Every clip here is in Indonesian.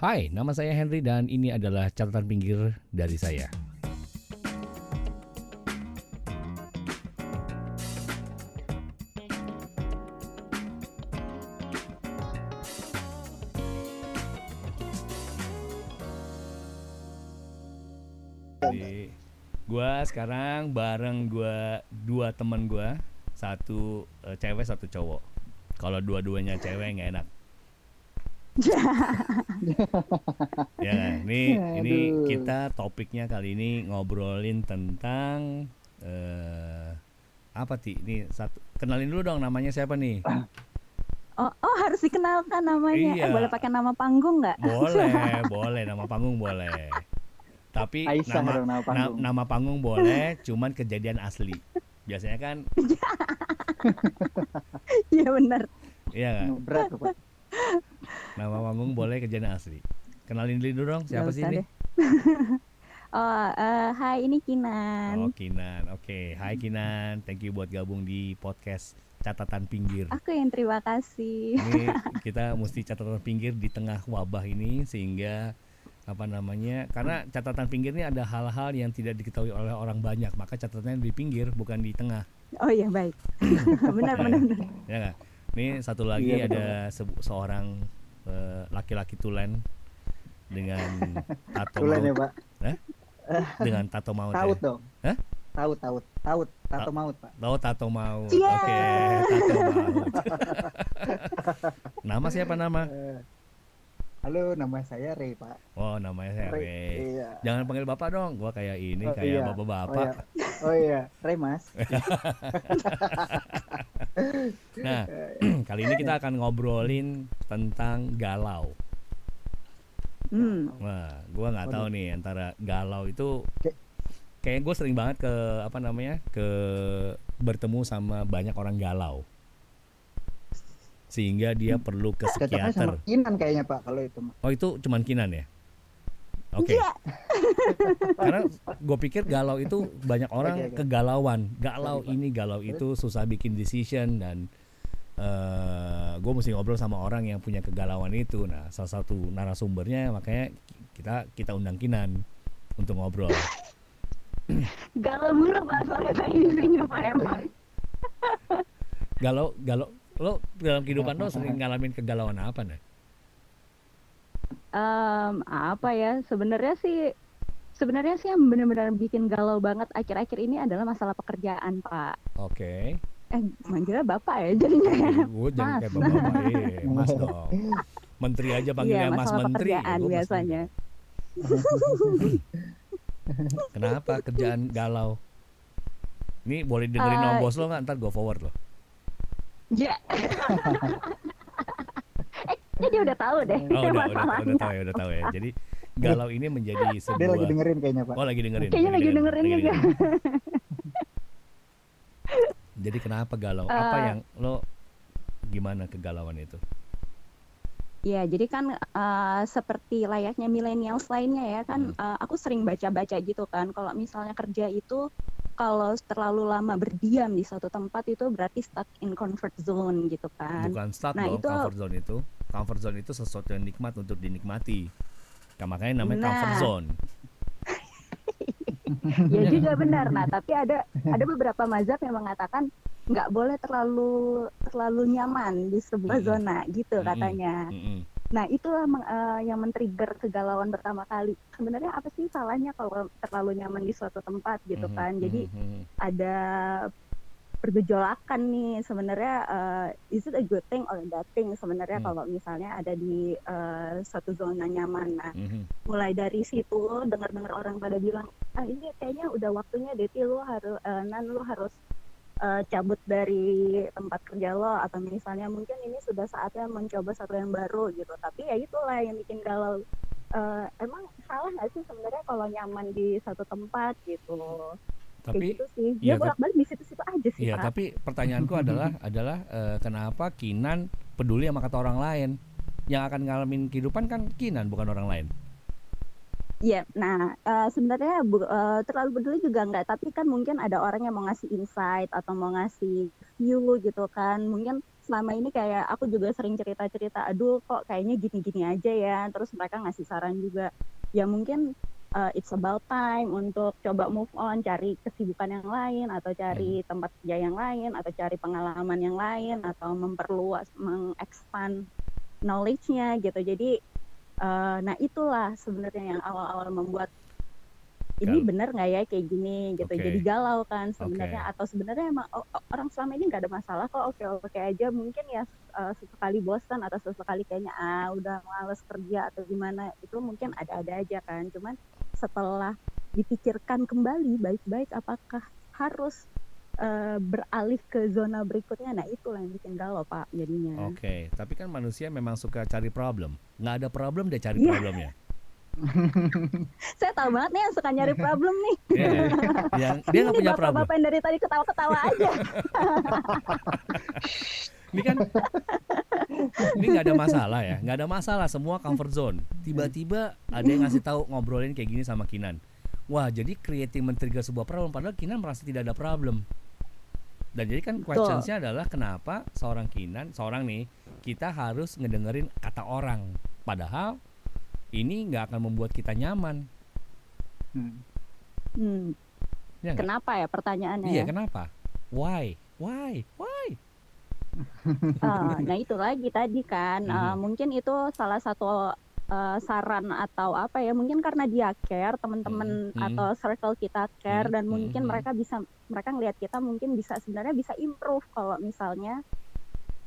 Hai, nama saya Henry dan ini adalah catatan pinggir dari saya. Jadi, gua sekarang bareng gua dua teman gua, satu eh, cewek satu cowok. Kalau dua-duanya cewek nggak enak. ya, kan? ini ini Aduh. kita topiknya kali ini ngobrolin tentang eh apa ti? Ini satu kenalin dulu dong namanya siapa nih? Oh, oh harus dikenalkan namanya. Iya. Eh, boleh pakai nama panggung nggak? Boleh, boleh nama panggung boleh. Tapi Aisyah nama nama na- panggung. nama panggung boleh, cuman kejadian asli. Biasanya kan, Iya benar. iya kan? Berat tuh, Pak. Nama panggung boleh kejadian asli. Kenalin dulu dong, siapa sih ini? oh, eh, hai ini Kinan. Oh Kinan, oke. Hai Kinan, thank you buat gabung di podcast catatan pinggir. Aku yang terima kasih. Ini kita mesti catatan pinggir di tengah wabah ini sehingga apa namanya? Karena catatan pinggir ini ada hal-hal yang tidak diketahui oleh orang banyak, maka catatannya di pinggir bukan di tengah. Oh iya baik. benar benar. benar. Ya? Ini satu lagi Iya, ada se- seorang eh, laki-laki tulen dengan tato Tulen ya, maut, Pak. dengan tato maut. Taut ya. dong. Hah? Taut, taut, taut, tato maut, Pak. Oh tato maut. Oke, tato maut. nama siapa nama? Eh, Halo, nama saya Ray, Pak. Oh, namanya saya Ray. Ray. Iya. Jangan panggil bapak dong. Gua kayak ini, Oh, kayak iya. bapak-bapak. Oh iya. Oh iya, Ray, Mas. Nah, kali ini kita akan ngobrolin tentang galau. Hmm. Wah, gua nggak tahu nih antara galau itu Kayak- kayak gue sering banget ke apa namanya ke bertemu sama banyak orang galau sehingga dia perlu ke Cocoknya sama psikiater. Kinan kayaknya, Pak, kalau itu. Oh itu cuman kinan ya? Oke. Iya. Karena gue pikir galau itu banyak orang Oke, oke. kegalauan, galau Pak. ini galau itu susah bikin decision dan gue mesti ngobrol sama orang yang punya kegalauan itu. Nah salah satu narasumbernya makanya kita kita undang kinan untuk ngobrol. Galau mulu isinya Pak emang. Galau galau lo dalam kehidupan lo sering ngalamin kegalauan apa nih? Em, apa ya? Sebenarnya sih sebenarnya sih yang benar-benar bikin galau banget akhir-akhir ini adalah masalah pekerjaan, Pak. Oke. Eh, manggilnya Bapak ya jadinya. Gue jangan Mas. kayak bapak-bapak, eh, mas dong. Menteri aja panggilnya Iya, mas menteri. pekerjaan biasanya. Kenapa kerjaan galau? Ini boleh dengerin Eh, sama bos lo nggak? Ntar gue forward lo. Ya. eh, ini dia udah tahu deh Oh udah, udah, udah tahu ya, udah tahu ya. Jadi galau ini menjadi Dia sebuah. lagi dengerin kayaknya, Pak. Oh lagi dengerin. Kayaknya lagi dengerin juga. Jadi kenapa galau? Apa Eh. yang lo gimana kegalauan itu? Ya, jadi kan eh, seperti layaknya millennials lainnya ya kan, Hmm. eh, aku sering baca-baca gitu kan. Kalau misalnya kerja itu kalau terlalu lama berdiam di suatu tempat itu berarti stuck in comfort zone gitu kan. Bukan stuck Nah, itu- comfort zone itu. Comfort zone itu sesuatu yang nikmat untuk dinikmati. Nah, makanya namanya comfort Nah. zone. ya juga benar. Nah, tapi ada ada beberapa mazhab yang mengatakan nggak boleh terlalu terlalu nyaman di sebuah Mm-mm. zona gitu katanya. Mm-mm. Nah, itulah meng- eh, yang men-trigger kegalauan pertama kali. Sebenarnya apa sih salahnya kalau terlalu nyaman di suatu tempat gitu Mhm, kan? Jadi mhm, mhm. ada pergejolakan nih sebenarnya eh, is it a good thing or a bad thing sebenarnya Hmm. kalau misalnya ada di eh, suatu zona nyaman. Nah, Mhm. mulai dari situ dengar-dengar orang pada bilang, "Ah, ini kayaknya udah waktunya Deti lu harus eh, nan lu harus eh, cabut dari tempat kerja lo atau misalnya mungkin ini sudah saatnya mencoba satu yang baru gitu." Tapi ya itulah yang bikin galau Eh, emang salah nggak sih sebenarnya kalau nyaman di satu tempat gitu kayak Tapi gitu sih dia tapi- bolak-balik di situ-situ aja sih Iya, Pak. tapi pertanyaanku adalah adalah eh, kenapa Kinan peduli sama kata orang lain? Yang akan ngalamin kehidupan kan Kinan bukan orang lain. Iya, nah eh, sebenarnya bu- eh, terlalu peduli juga enggak, tapi kan mungkin ada orang yang mau ngasih insight atau mau ngasih view gitu kan. Mungkin selama ini kayak aku juga sering cerita-cerita, aduh kok kayaknya gini-gini aja ya. Terus mereka ngasih saran juga. Ya mungkin uh, it's about time untuk coba move on, cari kesibukan yang lain atau cari tempat kerja yang lain atau cari pengalaman yang lain atau memperluas, mengexpand knowledge-nya gitu. Jadi uh, nah itulah sebenarnya yang awal-awal membuat ini Gal- benar nggak ya kayak gini gitu. Oke. Jadi galau kan sebenarnya Oke. atau sebenarnya emang orang selama ini nggak ada masalah kok oke-oke aja mungkin ya uh, sesekali bosan atau sesekali kayaknya ah udah males kerja atau gimana itu mungkin ada-ada aja kan. Cuman setelah dipikirkan kembali baik-baik apakah harus uh, beralih ke zona berikutnya nah itulah yang bikin galau pak jadinya Oke, tapi kan manusia memang suka cari problem. Nggak ada problem dia cari Iya. problemnya. saya tahu banget nih yang suka nyari problem nih Iya kan? yang dia nggak punya problem. bapak-bapak yang dari tadi ketawa-ketawa aja Ini kan ini nggak ada masalah ya, nggak ada masalah semua comfort zone. Tiba-tiba ada yang ngasih tahu ngobrolin kayak gini sama Kinan. Wah, jadi creating men-trigger sebuah problem padahal Kinan merasa tidak ada problem. Dan jadi kan questionsnya adalah kenapa seorang Kinan, seorang nih, kita harus ngedengerin kata orang. Padahal ini nggak akan membuat kita nyaman. Hmm. hmm, Ya kenapa ya pertanyaannya Iya, ya kenapa? Why? Why? Why? Ah, nah itu lagi tadi kan ah, Mhm. mungkin itu salah satu ah, saran atau apa ya mungkin karena dia care teman-teman Mhm. atau circle kita care Mhm. dan mungkin Mhm. mereka bisa mereka ngelihat kita mungkin bisa sebenarnya bisa improve kalau misalnya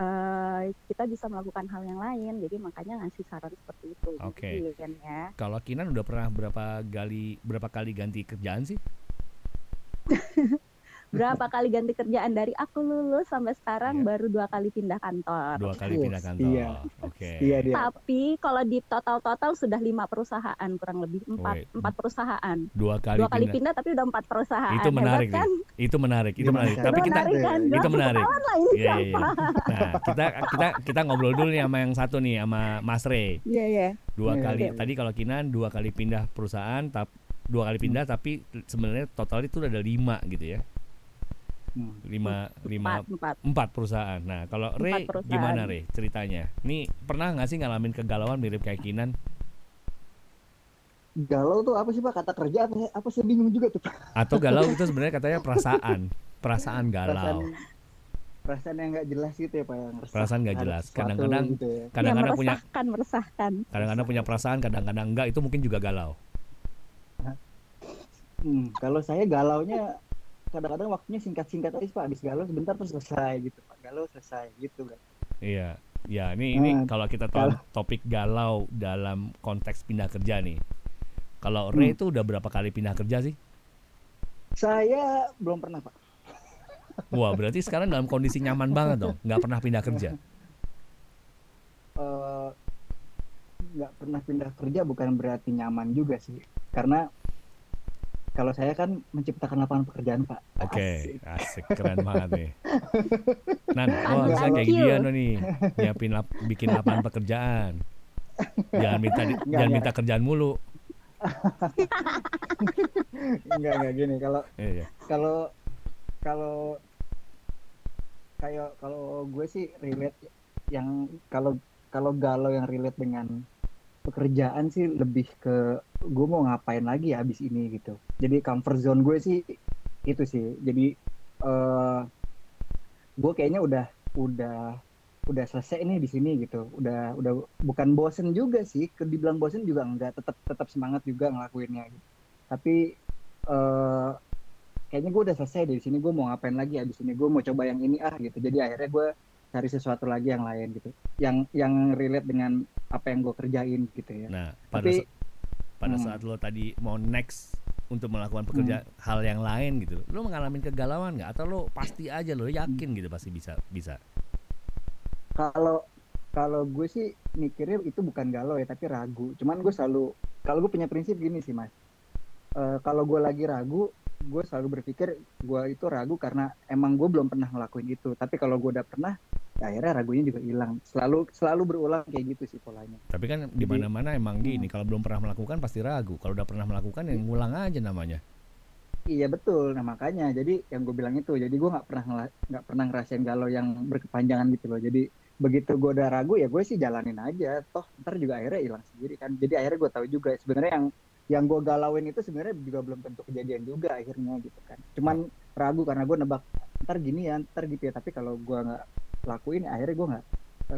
eh, kita bisa melakukan hal yang lain jadi makanya ngasih saran seperti itu Oke. gitu kan ya Kalau Kinan udah pernah berapa kali berapa kali ganti kerjaan sih? berapa kali ganti kerjaan dari aku lulus sampai sekarang Iya. baru dua kali pindah kantor Dua kali pindah kantor. iya. Oke. Iya dia. Tapi kalau di total-total sudah lima perusahaan kurang lebih empat Woi. empat perusahaan. Dua kali Dua kali pindah. pindah tapi udah empat perusahaan. Itu menarik Hebat kan? Itu menarik, itu Gimana menarik. Tapi kita menarik kan? itu Gak menarik. Iya, iya, iya. Nah, kita kita kita ngobrol dulu nih sama yang satu nih sama Mas Re. Iya iya. Dua Iya, kali. iya. Tadi kalau Kinan dua kali pindah perusahaan, tap, dua kali pindah tapi sebenarnya total itu udah ada lima gitu ya. Hmm. Lima lima Empat empat. empat perusahaan. Nah, kalau Re perusahaan. gimana Re ceritanya? Nih pernah nggak sih ngalamin kegalauan mirip kayak Kinan? Galau tuh apa sih Pak? Kata kerja apa? Apa saya bingung juga tuh Pak. Atau galau itu sebenarnya katanya perasaan, perasaan galau. Perasaan, perasaan yang nggak jelas gitu ya Pak yang resah Perasaan nggak jelas. Kadang-kadang gitu ya. kadang-kadang ya, punya meresahkan meresahkan. kadang-kadang punya perasaan, kadang-kadang enggak itu mungkin juga galau. Hmm, kalau saya galaunya kadang-kadang waktunya singkat-singkat aja Pak. Habis galau sebentar terus selesai gitu Pak. Galau selesai gitu kan. Iya. Ya, ini ini Hmm, kalau kita tahu kalau- topik galau dalam konteks pindah kerja nih. Kalau Ray Hmm. itu udah berapa kali pindah kerja sih? Saya belum pernah Pak. Wah, berarti sekarang dalam kondisi nyaman banget dong, nggak pernah pindah kerja. Eh, nggak pernah pindah kerja bukan berarti nyaman juga sih. Karena kalau saya kan menciptakan lapangan pekerjaan Pak. Oke, Asik. asik keren banget nih. Nan, oh bisa kayak dia nih, nyiapin lap, bikin lapangan pekerjaan. Jangan minta di- Nggak, jangan nggak. minta kerjaan mulu. Enggak enggak gini. Kalau Iya. kalau kalau kayak kalau gue sih relate yang kalau kalau galau yang relate dengan pekerjaan sih lebih ke gue mau ngapain lagi ya abis ini gitu jadi comfort zone gue sih itu sih. Jadi eh gue kayaknya udah udah udah selesai nih di sini gitu. Udah udah bukan bosen juga sih. Ke dibilang bosen juga enggak. Tetap tetap semangat juga ngelakuinnya gitu. tapi eh kayaknya gue udah selesai dari sini. Gue mau ngapain lagi abis ini? Gue mau coba yang ini ah gitu. Jadi akhirnya gue cari sesuatu lagi yang lain gitu. Yang yang relate dengan apa yang gue kerjain gitu ya. Nah, pada tapi pada hmm. saat lo tadi mau next untuk melakukan pekerjaan hal yang lain gitu, lo mengalami kegalauan nggak? Atau lo pasti aja lo yakin gitu pasti bisa bisa? kalau kalau gue sih mikirnya itu bukan galau ya tapi ragu. Cuman gue selalu kalau gue punya prinsip gini sih mas. Eh, kalau gue lagi ragu gue selalu berpikir gue itu ragu karena emang gue belum pernah ngelakuin itu. Tapi kalau gue udah pernah akhirnya ragunya juga hilang selalu selalu berulang kayak gitu sih polanya Tapi kan di Jadi- mana-mana emang Hmm. gini, kalau belum pernah melakukan pasti ragu. Kalau udah pernah melakukan yang ngulang aja namanya. Iya betul. Nah makanya jadi yang gue bilang itu. Jadi gue nggak pernah nggak pernah ngerasain galau yang berkepanjangan gitu loh. Jadi begitu gue udah ragu ya gue sih jalanin aja. Toh ntar juga akhirnya hilang sendiri kan. Jadi akhirnya gue tahu juga sebenarnya yang yang gue galauin itu sebenarnya juga belum tentu kejadian juga akhirnya gitu kan. Cuman ragu karena gue nebak ntar gini ya, ntar gitu ya. Tapi kalau gue nggak lakuin ya akhirnya gue nggak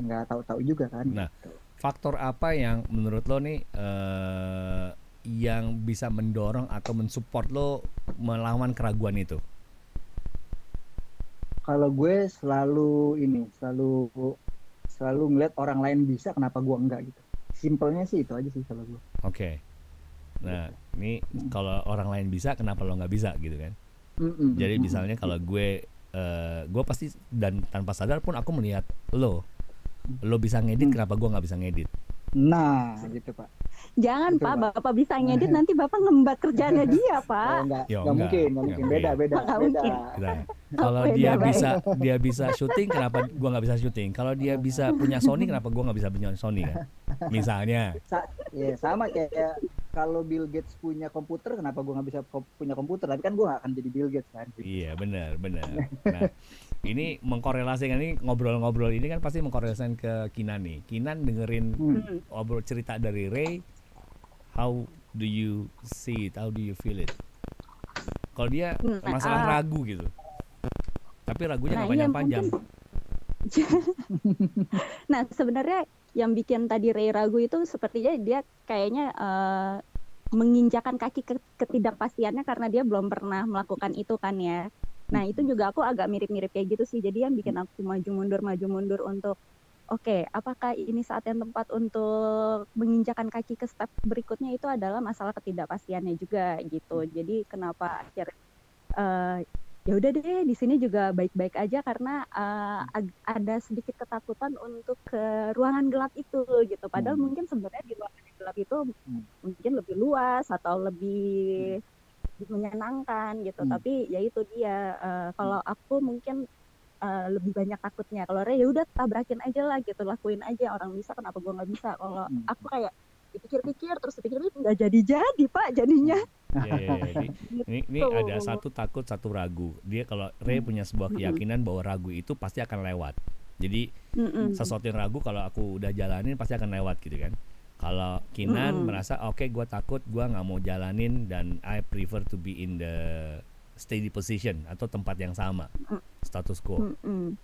nggak tahu-tahu juga kan. Nah. gitu. Faktor apa yang menurut lo nih eh, yang bisa mendorong atau mensupport lo melawan keraguan itu? Kalau gue selalu ini selalu selalu ngeliat orang lain bisa kenapa gue enggak gitu. Simpelnya sih itu aja sih kalau gue. Oke. Nah, ini kalau orang lain bisa, kenapa lo nggak bisa gitu kan? Mm-mm. Jadi misalnya kalau gue, eh, gue pasti dan tanpa sadar pun aku melihat lo, lo bisa ngedit, Hmm. kenapa gue nggak bisa ngedit? Nah, gitu Pak. Jangan Betul, Pak, Pak. Bapak bisa ngedit nanti Bapak ngembat kerjaannya dia, Oh, Pak. enggak, Ya, enggak enggak. mungkin, enggak Enggak mungkin. Beda, beda, Enggak beda. mungkin. Nah, kalau Beda, dia beda. bisa dia bisa syuting, kenapa gue nggak bisa syuting? Kalau dia bisa punya Sony, kenapa gue nggak bisa punya Sony kan? Misalnya, Sa- ya sama kayak kalau Bill Gates punya komputer, kenapa gue nggak bisa punya komputer? Tapi kan gue nggak akan jadi Bill Gates kan. iya benar benar. Nah, ini mengkorelasikan ini ngobrol-ngobrol ini kan pasti mengkorelasikan ke Kinan nih. Kinan dengerin Hmm. Hmm. obrol cerita dari Ray, how do you see it? How do you feel it? Kalau dia Nah, masalah ah. ragu gitu, tapi ragunya Nah, nggak iya, panjang-panjang. Nah, sebenarnya yang bikin tadi Ray ragu itu sepertinya dia kayaknya eh, menginjakan kaki ke ketidakpastiannya karena dia belum pernah melakukan itu kan ya. Nah, itu juga aku agak mirip-mirip kayak gitu sih. Jadi yang bikin aku maju mundur maju mundur untuk oke, apakah ini saat yang tepat untuk menginjakan kaki ke step berikutnya itu adalah masalah ketidakpastiannya juga gitu. Jadi kenapa akhirnya eh, ya udah deh di sini juga baik-baik aja karena ag- ada sedikit ketakutan untuk ke ruangan gelap itu gitu. Padahal Hmm. mungkin sebenarnya di ruangan gelap itu Hmm. mungkin lebih luas atau lebih menyenangkan gitu. Hmm. Tapi ya itu dia eh, kalau aku mungkin eh, lebih banyak takutnya. Kalau Ray ya udah tabrakin aja lah gitu, lakuin aja orang bisa kenapa gua nggak bisa. Kalau Hmm. aku kayak dipikir-pikir terus dipikir-pikir nggak jadi-jadi pak jadinya. Iya, iya, iya. Ini, ini, ini Gitu. ada satu takut, satu ragu. Dia kalau Ray Hmm. punya sebuah keyakinan bahwa ragu itu pasti akan lewat. Jadi Mm-mm. sesuatu yang ragu kalau aku udah jalanin pasti akan lewat gitu kan. Kalau Kinan Mm-mm. merasa oke gue takut gue nggak mau jalanin dan I prefer to be in the steady position atau tempat yang sama Mm. status quo. Mm-mm.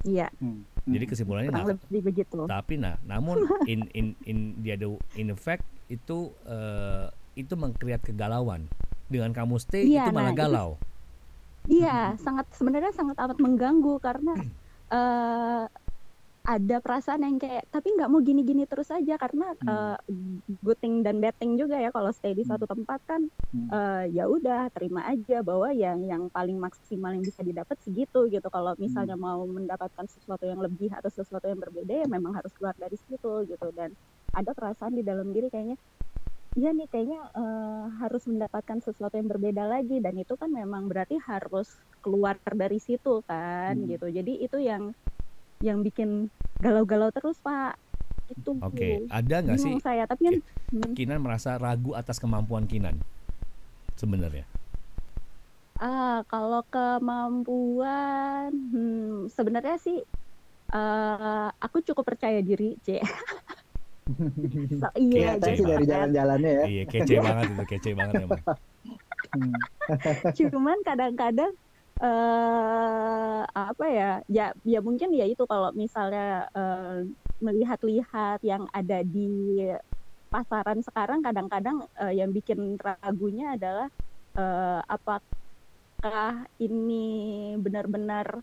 Iya, Hmm. Jadi kesimpulannya kurang nah, lebih begitu. tapi nah namun in in in the other in effect itu eh, itu mengkreat kegalauan. Dengan kamu stay Iya, itu malah nah, galau. Iya, sangat sebenarnya sangat amat mengganggu karena eh ada perasaan yang kayak tapi nggak mau gini-gini terus aja karena Hmm. eh, good thing dan bad thing juga ya kalau stay di Hmm. satu tempat kan Hmm. eh, ya udah terima aja bahwa yang yang paling maksimal yang bisa didapat segitu gitu. Kalau misalnya Hmm. mau mendapatkan sesuatu yang lebih atau sesuatu yang berbeda ya memang harus keluar dari situ gitu dan ada perasaan di dalam diri kayaknya iya nih kayaknya eh, harus mendapatkan sesuatu yang berbeda lagi dan itu kan memang berarti harus keluar dari situ kan Hmm. gitu. Jadi itu yang yang bikin galau-galau terus Pak. Itu. Oke, ada nggak sih saya tapi kan hmm. Kinan merasa ragu atas kemampuan Kinan sebenarnya? Ah, kalau kemampuan, hmm, sebenarnya sih eh, aku cukup percaya diri, C. So, iya, Kece dari jalan-jalannya ya. Iya, kece banget itu, kece banget emang. Hmm. cuman kadang-kadang eh apa ya ya ya mungkin ya itu kalau misalnya eh, melihat-lihat yang ada di pasaran sekarang kadang-kadang eh, yang bikin ragunya adalah eh, apakah ini benar-benar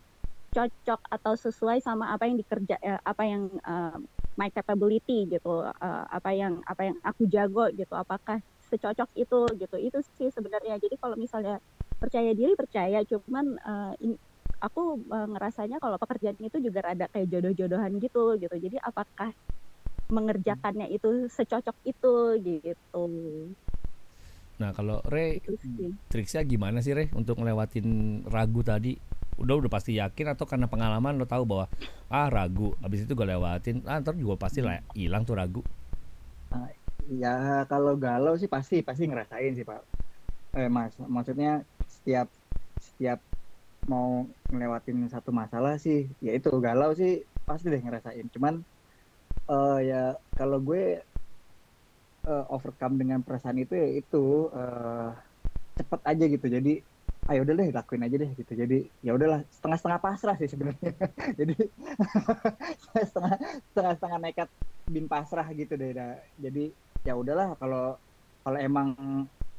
cocok atau sesuai sama apa yang dikerja eh, apa yang eh, my capability gitu eh, apa yang apa yang aku jago gitu apakah secocok itu gitu. Itu sih sebenarnya. Jadi kalau misalnya percaya diri percaya cuman eh, in- aku eh, ngerasanya kalau pekerjaan itu juga rada kayak jodoh-jodohan gitu gitu jadi apakah mengerjakannya itu secocok itu gitu Nah, kalau Re, itu sih triksnya gimana sih Re untuk ngelewatin ragu tadi? Udah udah pasti yakin atau karena pengalaman lo tahu bahwa ah ragu, habis itu gue lewatin, ah ntar juga pasti lah hilang tuh ragu. Ya kalau galau sih pasti pasti ngerasain sih Pak. eh mas maksudnya setiap setiap mau ngelewatin satu masalah sih ya itu galau sih pasti deh ngerasain. Cuman eh ya kalau gue eh, overcome dengan perasaan itu ya itu eh, cepet aja gitu. Jadi ayo udah deh lakuin aja deh gitu. Jadi ya udahlah setengah-setengah pasrah sih sebenarnya. Jadi setengah setengah setengah nekat bin pasrah gitu deh dah. jadi ya udahlah kalau kalau emang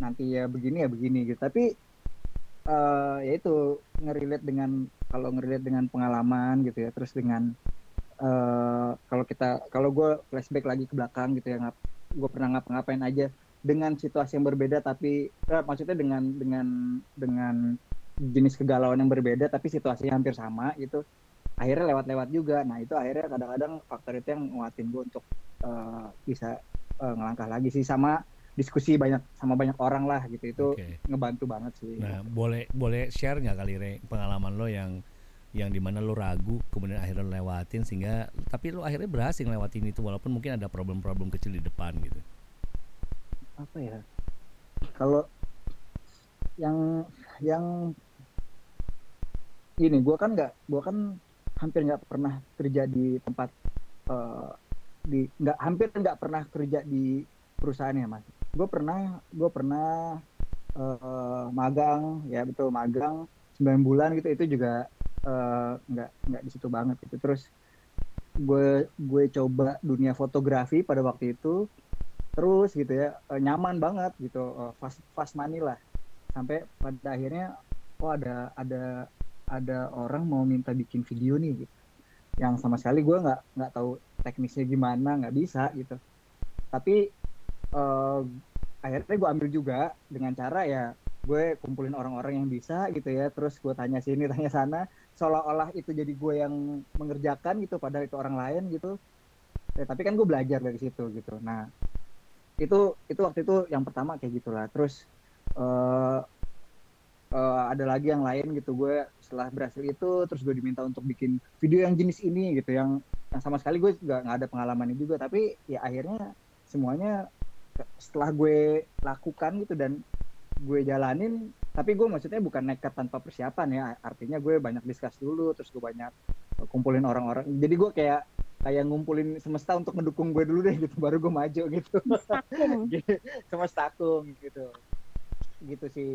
nanti ya begini ya begini gitu. Tapi eh ya itu ngerelate dengan kalau ngerelate dengan pengalaman gitu ya terus dengan eh kalau kita kalau gue flashback lagi ke belakang gitu ya ngap gue pernah ngapa-ngapain aja dengan situasi yang berbeda tapi eh, maksudnya dengan dengan dengan jenis kegalauan yang berbeda tapi situasinya hampir sama gitu akhirnya lewat-lewat juga. Nah itu akhirnya kadang-kadang faktor itu yang nguatin gue untuk eh, bisa eh, ngelangkah lagi sih. Sama diskusi banyak sama banyak orang lah gitu itu Oke. ngebantu banget sih Nah, boleh boleh share nggak kali Re pengalaman lo yang yang di mana lo ragu kemudian akhirnya lo lewatin sehingga tapi lo akhirnya berhasil lewatin itu walaupun mungkin ada problem-problem kecil di depan gitu. apa ya kalau yang yang ini gue kan nggak gue kan hampir nggak pernah kerja di tempat eh, di nggak hampir nggak pernah kerja di perusahaan ya mas gue pernah gue pernah eh, magang ya betul magang 9 bulan gitu. Itu juga eh, nggak nggak di situ banget gitu. Terus gue gue coba dunia fotografi pada waktu itu terus gitu ya eh, nyaman banget gitu. Eh, fast fast money lah. Sampai pada akhirnya oh ada ada ada orang mau minta bikin video nih gitu. Yang sama sekali gue nggak nggak tahu teknisnya gimana nggak bisa gitu. Tapi eh, akhirnya gue ambil juga dengan cara ya gue kumpulin orang-orang yang bisa gitu ya terus gue tanya sini tanya sana seolah-olah itu jadi gue yang mengerjakan gitu padahal itu orang lain gitu. Eh, tapi kan gue belajar dari situ gitu. Nah itu itu waktu itu yang pertama kayak gitulah. Terus eh eh, ada lagi yang lain gitu gue setelah berhasil itu terus gue diminta untuk bikin video yang jenis ini gitu yang yang sama sekali gue nggak ada pengalamannya juga. Tapi ya akhirnya semuanya setelah gue lakukan gitu dan gue jalanin tapi gue maksudnya bukan nekat tanpa persiapan ya. Artinya gue banyak discuss dulu terus gue banyak kumpulin orang-orang. Jadi gue kayak kayak ngumpulin semesta untuk mendukung gue dulu deh gitu baru gue maju gitu. Semesta akung gitu. Gitu sih.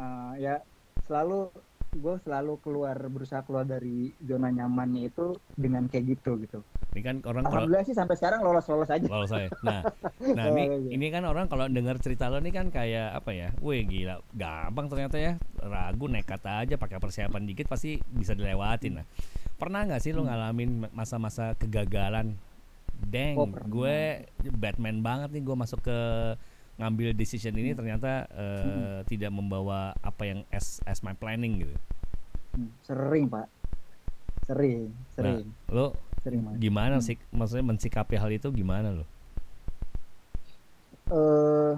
Eh, ya selalu gue selalu keluar berusaha keluar dari zona nyamannya itu dengan kayak gitu gitu Ini kan orang kalau alhamdulillah sih sampai sekarang lolos lolos aja kalau saya. Nah, nah ini ini kan orang kalau dengar cerita lo ini kan kayak apa ya? Wih gila, gampang ternyata ya. Ragu nekat aja pakai persiapan dikit pasti bisa dilewatin. Nah, pernah nggak sih lo ngalamin masa-masa kegagalan? Deng, Oh, gue Batman banget nih gue masuk ke ngambil decision ini ternyata eh, tidak membawa apa yang as as my planning gitu. Hmm, sering pak sering sering Lo sering mas gimana Hmm. sih maksudnya mensikapi hal itu gimana lo? eh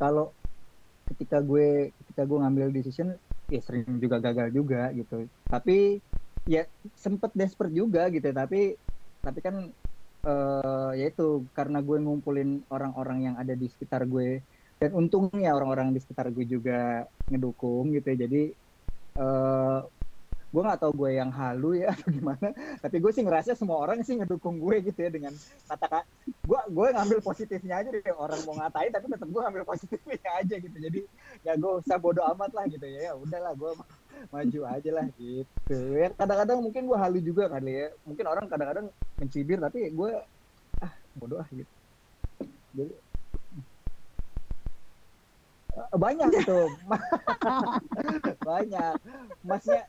kalau ketika gue ketika gue ngambil decision ya sering juga gagal juga gitu tapi ya sempet desperate juga gitu tapi tapi kan eh ya itu karena gue ngumpulin orang-orang yang ada di sekitar gue. Dan untungnya orang-orang di sekitar gue juga ngedukung gitu ya. Jadi eh gue nggak tahu gue yang halu ya atau gimana tapi gue sih ngerasa semua orang sih ngedukung gue gitu ya dengan kata gue gue ngambil positifnya aja deh orang mau ngatain tapi tetap gue ngambil positifnya aja gitu. Jadi ya gue usah bodoh amat lah gitu ya ya udahlah gue maju aja lah gitu. Ya kadang-kadang mungkin gue halu juga kali ya mungkin orang kadang-kadang mencibir tapi gue ah bodoh ah gitu. Jadi Eh, banyak itu banyak. Masnya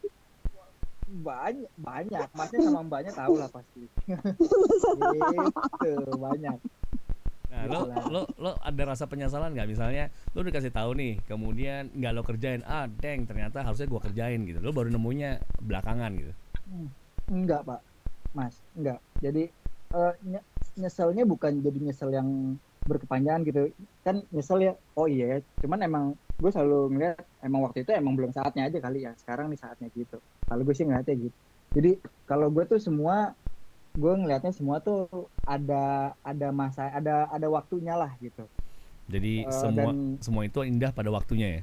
banyak banyak masnya sama mbaknya tahu lah pasti gitu banyak Nah, lo, Gitulah. lo, lo ada rasa penyesalan nggak misalnya lo dikasih tahu nih, kemudian nggak lo kerjain, ah deng ternyata harusnya gua kerjain gitu, lo baru nemunya belakangan gitu. Enggak, Pak. Mas, enggak. Jadi eh, nye- nyeselnya bukan jadi nyesel yang berkepanjangan gitu. Kan nyesel ya, oh iya ya. Cuman emang gue selalu ngeliat emang waktu itu emang belum saatnya aja kali ya. Sekarang nih saatnya gitu. Kalau gue sih ngeliatnya gitu. Jadi kalau gue tuh semua gue ngelihatnya semua tuh ada ada masa ada ada waktunya lah gitu. Jadi Eh, semua dan- semua itu indah pada waktunya ya.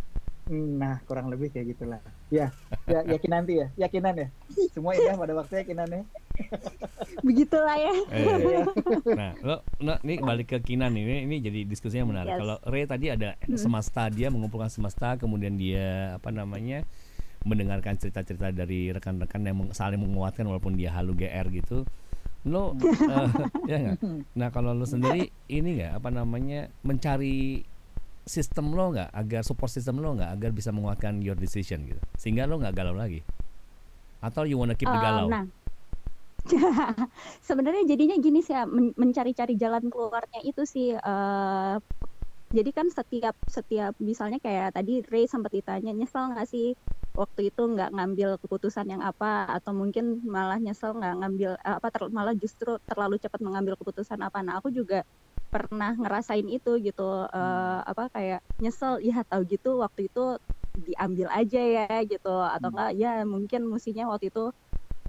Nah, kurang lebih kayak gitulah. Ya, ya yakin nanti ya, yakinan ya. Semua indah pada waktunya yakinannya. Begitulah ya. Eh, nah, lo, nah, ini balik ke Kinan ini, ini jadi diskusinya menarik. Yes. Kalau Ray tadi ada semesta dia mengumpulkan semesta, kemudian dia apa namanya mendengarkan cerita-cerita dari rekan-rekan yang saling menguatkan walaupun dia halu GR gitu. Lo, eh, ya nggak? Nah kalau lo sendiri ini nggak apa namanya mencari sistem lo nggak agar support system lo nggak agar bisa menguatkan your decision gitu, sehingga lo nggak galau lagi. Atau you wanna keep the Eh, galau? nah, sebenarnya jadinya gini sih ya, men- mencari-cari jalan keluarnya itu sih. eh, jadi kan setiap setiap misalnya kayak tadi Ray sempat ditanya nyesel nggak sih waktu itu nggak ngambil keputusan yang apa atau mungkin malah nyesel nggak ngambil eh, apa ter- malah justru terlalu cepat mengambil keputusan apa. Nah aku juga pernah ngerasain itu gitu eh, apa kayak nyesel ya tahu gitu waktu itu diambil aja ya gitu atau Hmm. enggak ya mungkin musinya waktu itu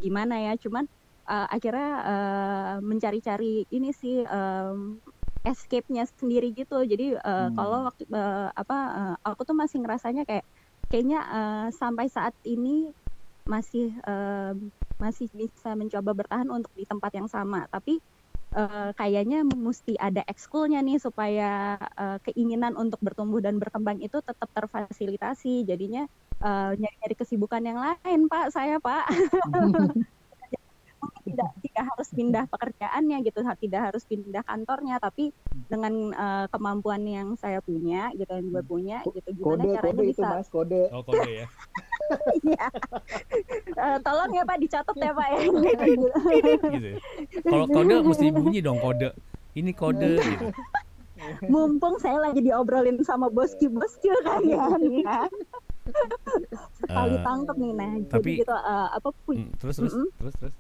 gimana ya cuman eh, akhirnya eh, mencari-cari ini sih em, escape-nya sendiri gitu. Jadi eh, Hmm. kalau waktu eh, apa eh, aku tuh masih ngerasanya kayak kayaknya eh, sampai saat ini masih em, masih bisa mencoba bertahan untuk di tempat yang sama. Tapi eh, kayaknya mesti ada ekskulnya nih supaya eh, keinginan untuk bertumbuh dan berkembang itu tetap terfasilitasi. Jadinya eh, nyari-nyari kesibukan yang lain pak saya pak tidak tidak harus pindah pekerjaannya gitu tidak harus pindah kantornya tapi dengan eh, kemampuan yang saya punya gitu yang gue punya gitu gimana Kode, caranya kode itu bisa mas, kode. Oh kode ya. Iya. Eh, tolong ya pak dicatat ya pak ya gitu. ya. Kalau kode mesti bunyi dong kode. Ini kode gitu. mumpung saya lagi diobrolin sama bosku bosku kan ya nih ya. sekali Eh, tangkep nih nah tapi- jadi gitu eh, apa punya Hmm, terus terus Mm-mm. terus terus.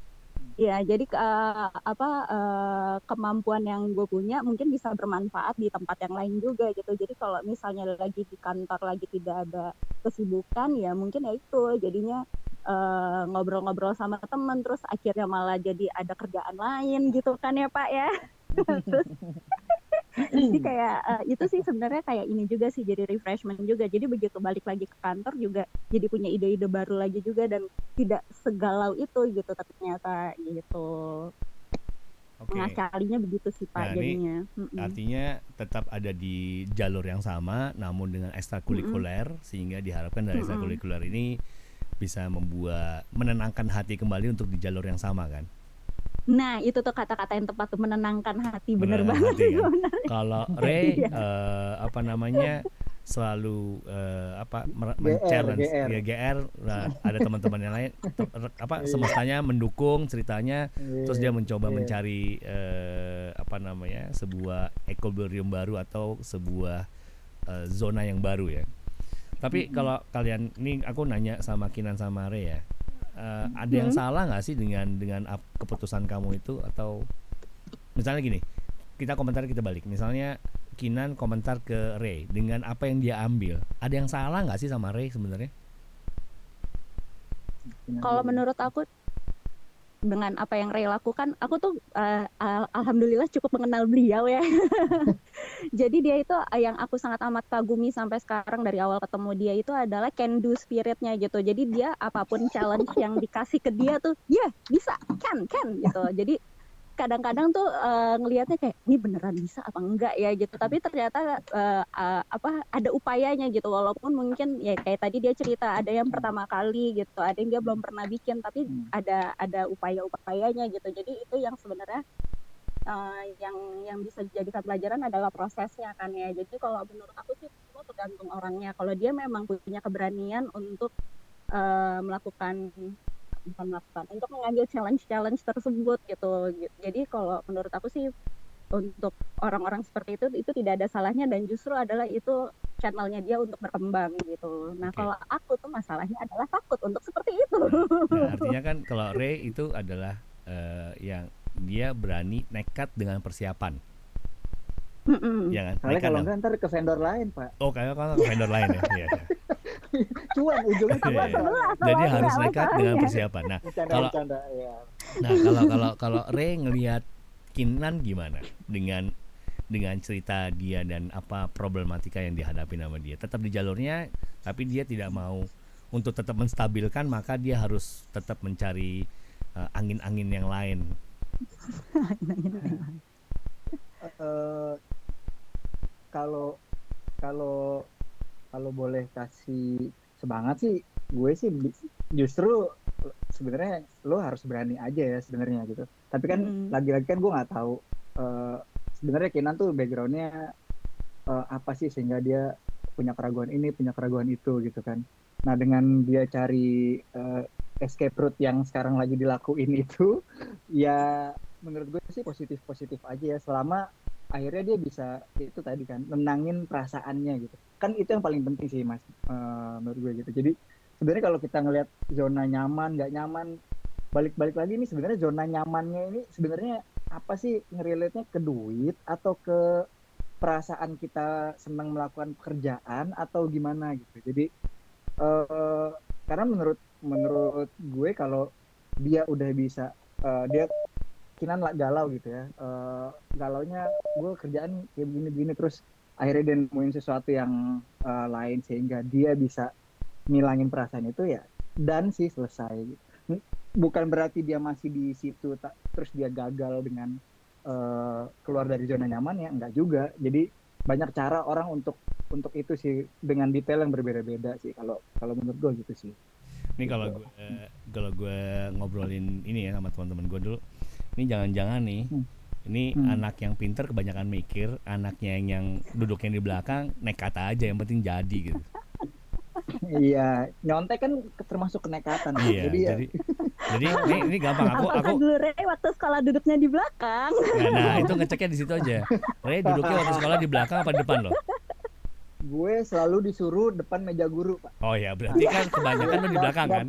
Ya, jadi eh, apa eh, kemampuan yang gue punya mungkin bisa bermanfaat di tempat yang lain juga gitu. Jadi kalau misalnya lagi di kantor lagi tidak ada kesibukan, ya mungkin ya itu jadinya eh, ngobrol-ngobrol sama teman, terus akhirnya malah jadi ada kerjaan lain gitu kan ya Pak ya. Terus, jadi kayak eh, itu sih sebenarnya kayak ini juga sih jadi refreshment juga. Jadi begitu balik lagi ke kantor juga jadi punya ide-ide baru lagi juga dan tidak segalau itu gitu ternyata gitu. Oke. Mengakalinya begitu sih Pak Nah, ini jadinya. Mm-mm. Artinya tetap ada di jalur yang sama namun dengan ekstrakurikuler sehingga diharapkan dari Mm-mm. ekstrakurikuler ini bisa membuat menenangkan hati kembali untuk di jalur yang sama kan. Nah, itu tuh kata-kata yang tepat tuh menenangkan hati bener Menenangkan banget hati, sebenarnya. Kalau Ray Iya. eh, apa namanya selalu eh, apa men-challenge GR. ya GR nah, ada teman-teman yang lain te- re- apa Iya. semestanya mendukung ceritanya terus dia mencoba Iya. mencari eh, apa namanya sebuah equilibrium baru atau sebuah eh, zona yang baru ya tapi kalau kalian ini aku nanya sama Kinan sama Ray ya eh, ada yang Mhm. salah nggak sih dengan dengan ap- keputusan kamu itu? Atau misalnya gini kita komentar kita balik. Misalnya Kinan komentar ke Ray dengan apa yang dia ambil. Ada yang salah nggak sih sama Ray sebenarnya? Kalau menurut aku dengan apa yang Ray lakukan, aku tuh al- alhamdulillah cukup mengenal beliau ya. Jadi dia itu eh, yang aku sangat amat kagumi sampai sekarang dari awal ketemu dia itu adalah can do spiritnya gitu. Jadi dia apa pun challenge yang dikasih ke dia tuh, ya bisa, can, can gitu. Jadi kadang-kadang tuh eh, ngelihatnya kayak ini beneran bisa apa enggak ya gitu. Tapi ternyata eh, eh, apa ada upayanya gitu. Walaupun mungkin ya kayak tadi dia cerita ada yang pertama kali gitu, ada yang dia belum pernah bikin, tapi Hmm. ada ada upaya-upayanya gitu. Jadi itu yang sebenarnya eh, yang yang bisa dijadikan pelajaran adalah prosesnya kan ya. Jadi kalau menurut aku sih semua tergantung orangnya. Kalau dia memang punya keberanian untuk eh, melakukan bukan melakukan untuk mengambil challenge-challenge tersebut gitu. Jadi kalau menurut aku sih untuk orang-orang seperti itu itu tidak ada salahnya dan justru adalah itu channelnya dia untuk berkembang gitu. Nah Oke. kalau aku tuh masalahnya adalah takut untuk seperti itu. Nah, artinya kan kalau Ray itu adalah eh, yang dia berani nekat dengan persiapan, Mm-mm. ya kan? Soalnya kalau enggak ntar ke vendor lain pak. Oh, kayak kan ke vendor lain ya. Iya, iya. Cuan ujungnya cuan. Pak. Itulah Jadi harus nekat dengan persiapan. Nah, Bercanda Kalau- bercanda ya. nah kalau kalau kalau Ray ngelihat Kinan gimana dengan dengan cerita dia dan apa problematika yang dihadapi sama dia. Tetap di jalurnya, tapi dia tidak mau untuk tetap menstabilkan, maka dia harus tetap mencari uh, angin-angin yang lain. Eh, kalau kalau kalau boleh kasih semangat sih gue sih justru sebenarnya lo harus berani aja ya sebenarnya gitu. Tapi kan Mm. lagi-lagi kan gue nggak tahu eh, sebenarnya Kenan tuh backgroundnya eh, apa sih sehingga dia punya keraguan ini punya keraguan itu gitu kan. Nah dengan dia cari eh, escape route yang sekarang lagi dilakuin itu ya menurut gue sih positif positif aja ya. Selama akhirnya dia bisa itu tadi kan menangin perasaannya gitu. Kan itu yang paling penting sih mas eh, menurut gue gitu. Jadi sebenarnya kalau kita ngelihat zona nyaman nggak nyaman balik-balik lagi ini sebenarnya zona nyamannya ini sebenarnya apa sih? Ngerelate-nya ke duit atau ke perasaan kita senang melakukan pekerjaan atau gimana gitu. Jadi eh karena menurut menurut gue kalau dia udah bisa eh, dia kinan lah galau gitu ya Eh galaunya gue kerjaan kayak begini-begini terus akhirnya dia nemuin sesuatu yang eh, lain sehingga dia bisa ngilangin perasaan itu ya dan sih selesai bukan berarti dia masih di situ tak terus dia gagal dengan eh, keluar dari zona nyaman ya enggak juga jadi banyak cara orang untuk untuk itu sih dengan detail yang berbeda-beda sih kalau kalau menurut gue gitu sih Ini kalau Gitu. gue kalau gue ngobrolin ini ya sama teman-teman gue dulu. Ini jangan-jangan nih. Hmm. Ini Hmm. anak yang pinter kebanyakan mikir, anaknya yang, yang duduknya di belakang nekat aja yang penting jadi gitu. iya nyontek kan termasuk kenekatan iya, jadi ya jadi jadi ini ini gampang aku aku dulu Ray waktu sekolah duduknya di belakang? nah, nah, itu ngeceknya di situ aja. Ray duduknya waktu sekolah di belakang apa di depan loh? gue selalu disuruh depan meja guru pak Oh ya, berarti kan kebanyakan lo di belakang kan?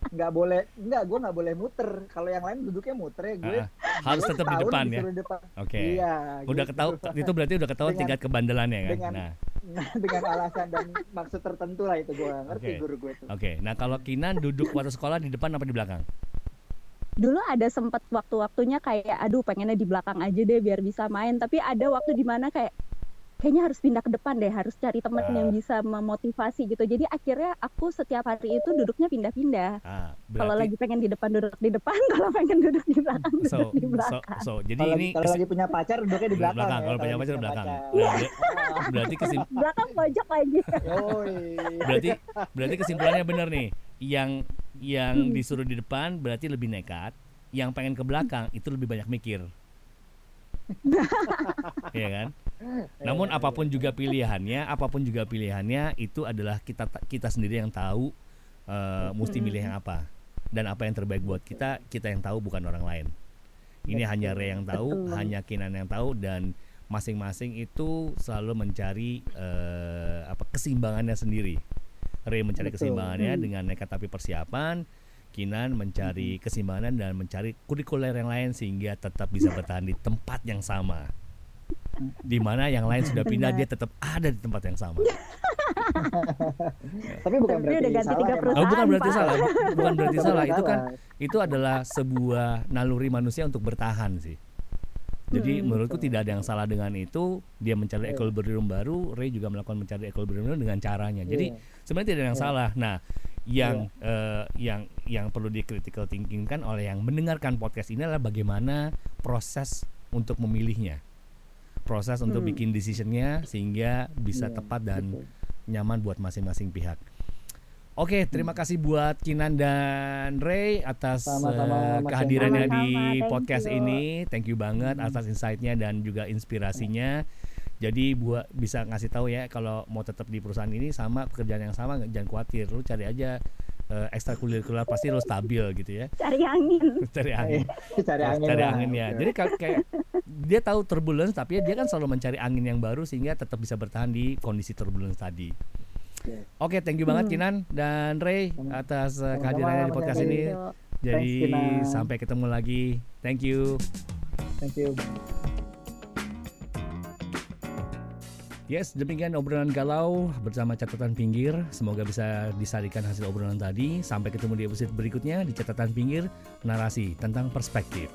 Nggak boleh nggak gue nggak boleh muter kalau yang lain duduknya muter ya gue Ah, harus tetap di setahun depan ya. depan. Oke. iya Udah gitu. ketahu itu berarti udah ketahuan tingkat kebandelannya kan? dengan- Nah, dengan alasan dan maksud tertentu lah itu gue ngerti Oke. guru gue tuh oke. Nah, kalau Kinan duduk waktu sekolah di depan apa di belakang? Dulu ada sempat waktu-waktunya kayak aduh pengennya di belakang aja deh biar bisa main, tapi ada waktu di mana kayak kayaknya harus pindah ke depan deh, harus cari teman Ah. yang bisa memotivasi gitu. Jadi akhirnya aku setiap hari itu duduknya pindah-pindah. Ah, Kalau berarti lagi pengen di depan duduk di depan, kalau pengen duduk di belakang duduk so, di so, belakang. so, jadi kalau ini kalau lagi punya pacar duduknya di Di belakang, belakang, ya, kalau punya pacar di belakang. pacar. Nah, ber- berarti kesim, Belakang pojok lagi. Berarti berarti kesimpulannya benar nih. Yang yang Hmm. disuruh di depan berarti lebih nekat, yang pengen ke belakang itu lebih banyak mikir. Iya kan? Namun apa pun juga pilihannya, apa pun juga pilihannya itu adalah kita kita sendiri yang tahu eh, mesti milih yang apa dan apa yang terbaik buat kita, kita yang tahu bukan orang lain. Ini Betul. hanya Ray yang tahu, Betul. hanya Kinan yang tahu dan masing-masing itu selalu mencari eh, apa keseimbangannya sendiri. Ray mencari Betul. keseimbangannya Hmm. dengan nekat tapi persiapan. Kinan mencari keseimbangan dan mencari kurikuler yang lain sehingga tetap bisa bertahan di tempat yang sama. Di mana yang lain sudah pindah, Benar. dia tetap ada di tempat yang sama. tapi bukan Tapi berarti udah ganti salah tiga ya. Oh, bukan berarti Pak. salah, bu- bukan berarti salah. Itu kan itu adalah sebuah naluri manusia untuk bertahan sih. Jadi Hmm. menurutku tidak ada yang salah dengan itu. Dia mencari Iya. equilibrium baru, Ray juga melakukan mencari equilibrium dengan caranya. Jadi Iya. sebenarnya tidak ada yang Iya. salah. Nah, yang eh, yang yang perlu di critical thinking kan oleh yang mendengarkan podcast ini adalah bagaimana proses untuk memilihnya. Proses untuk Hmm. bikin decisionnya sehingga bisa Iya, tepat dan betul. nyaman buat masing-masing pihak. Oke, terima kasih buat Kinan dan Ray atas eh, kehadirannya di podcast you. ini. Thank you banget Hmm. atas insight-nya dan juga inspirasinya. Jadi buat bisa ngasih tahu ya kalau mau tetap di perusahaan ini sama pekerjaan yang sama jangan khawatir. Lu cari aja eh, ekstrakurikuler pasti lu stabil gitu ya. Cari angin. Cari angin. cari angin cari lah. anginnya. Oke. Jadi kayak dia tahu turbulence tapi dia kan selalu mencari angin yang baru sehingga tetap bisa bertahan di kondisi turbulence tadi. Oke. Oke, thank you banget Hmm. Kinan dan Ray atas uh, kehadirannya di podcast ini. Jadi Thanks, sampai ketemu lagi. Thank you. thank you Yes, demikian obrolan galau bersama catatan pinggir. Semoga bisa disarikan hasil obrolan tadi. Sampai ketemu di episode berikutnya di catatan pinggir narasi tentang perspektif.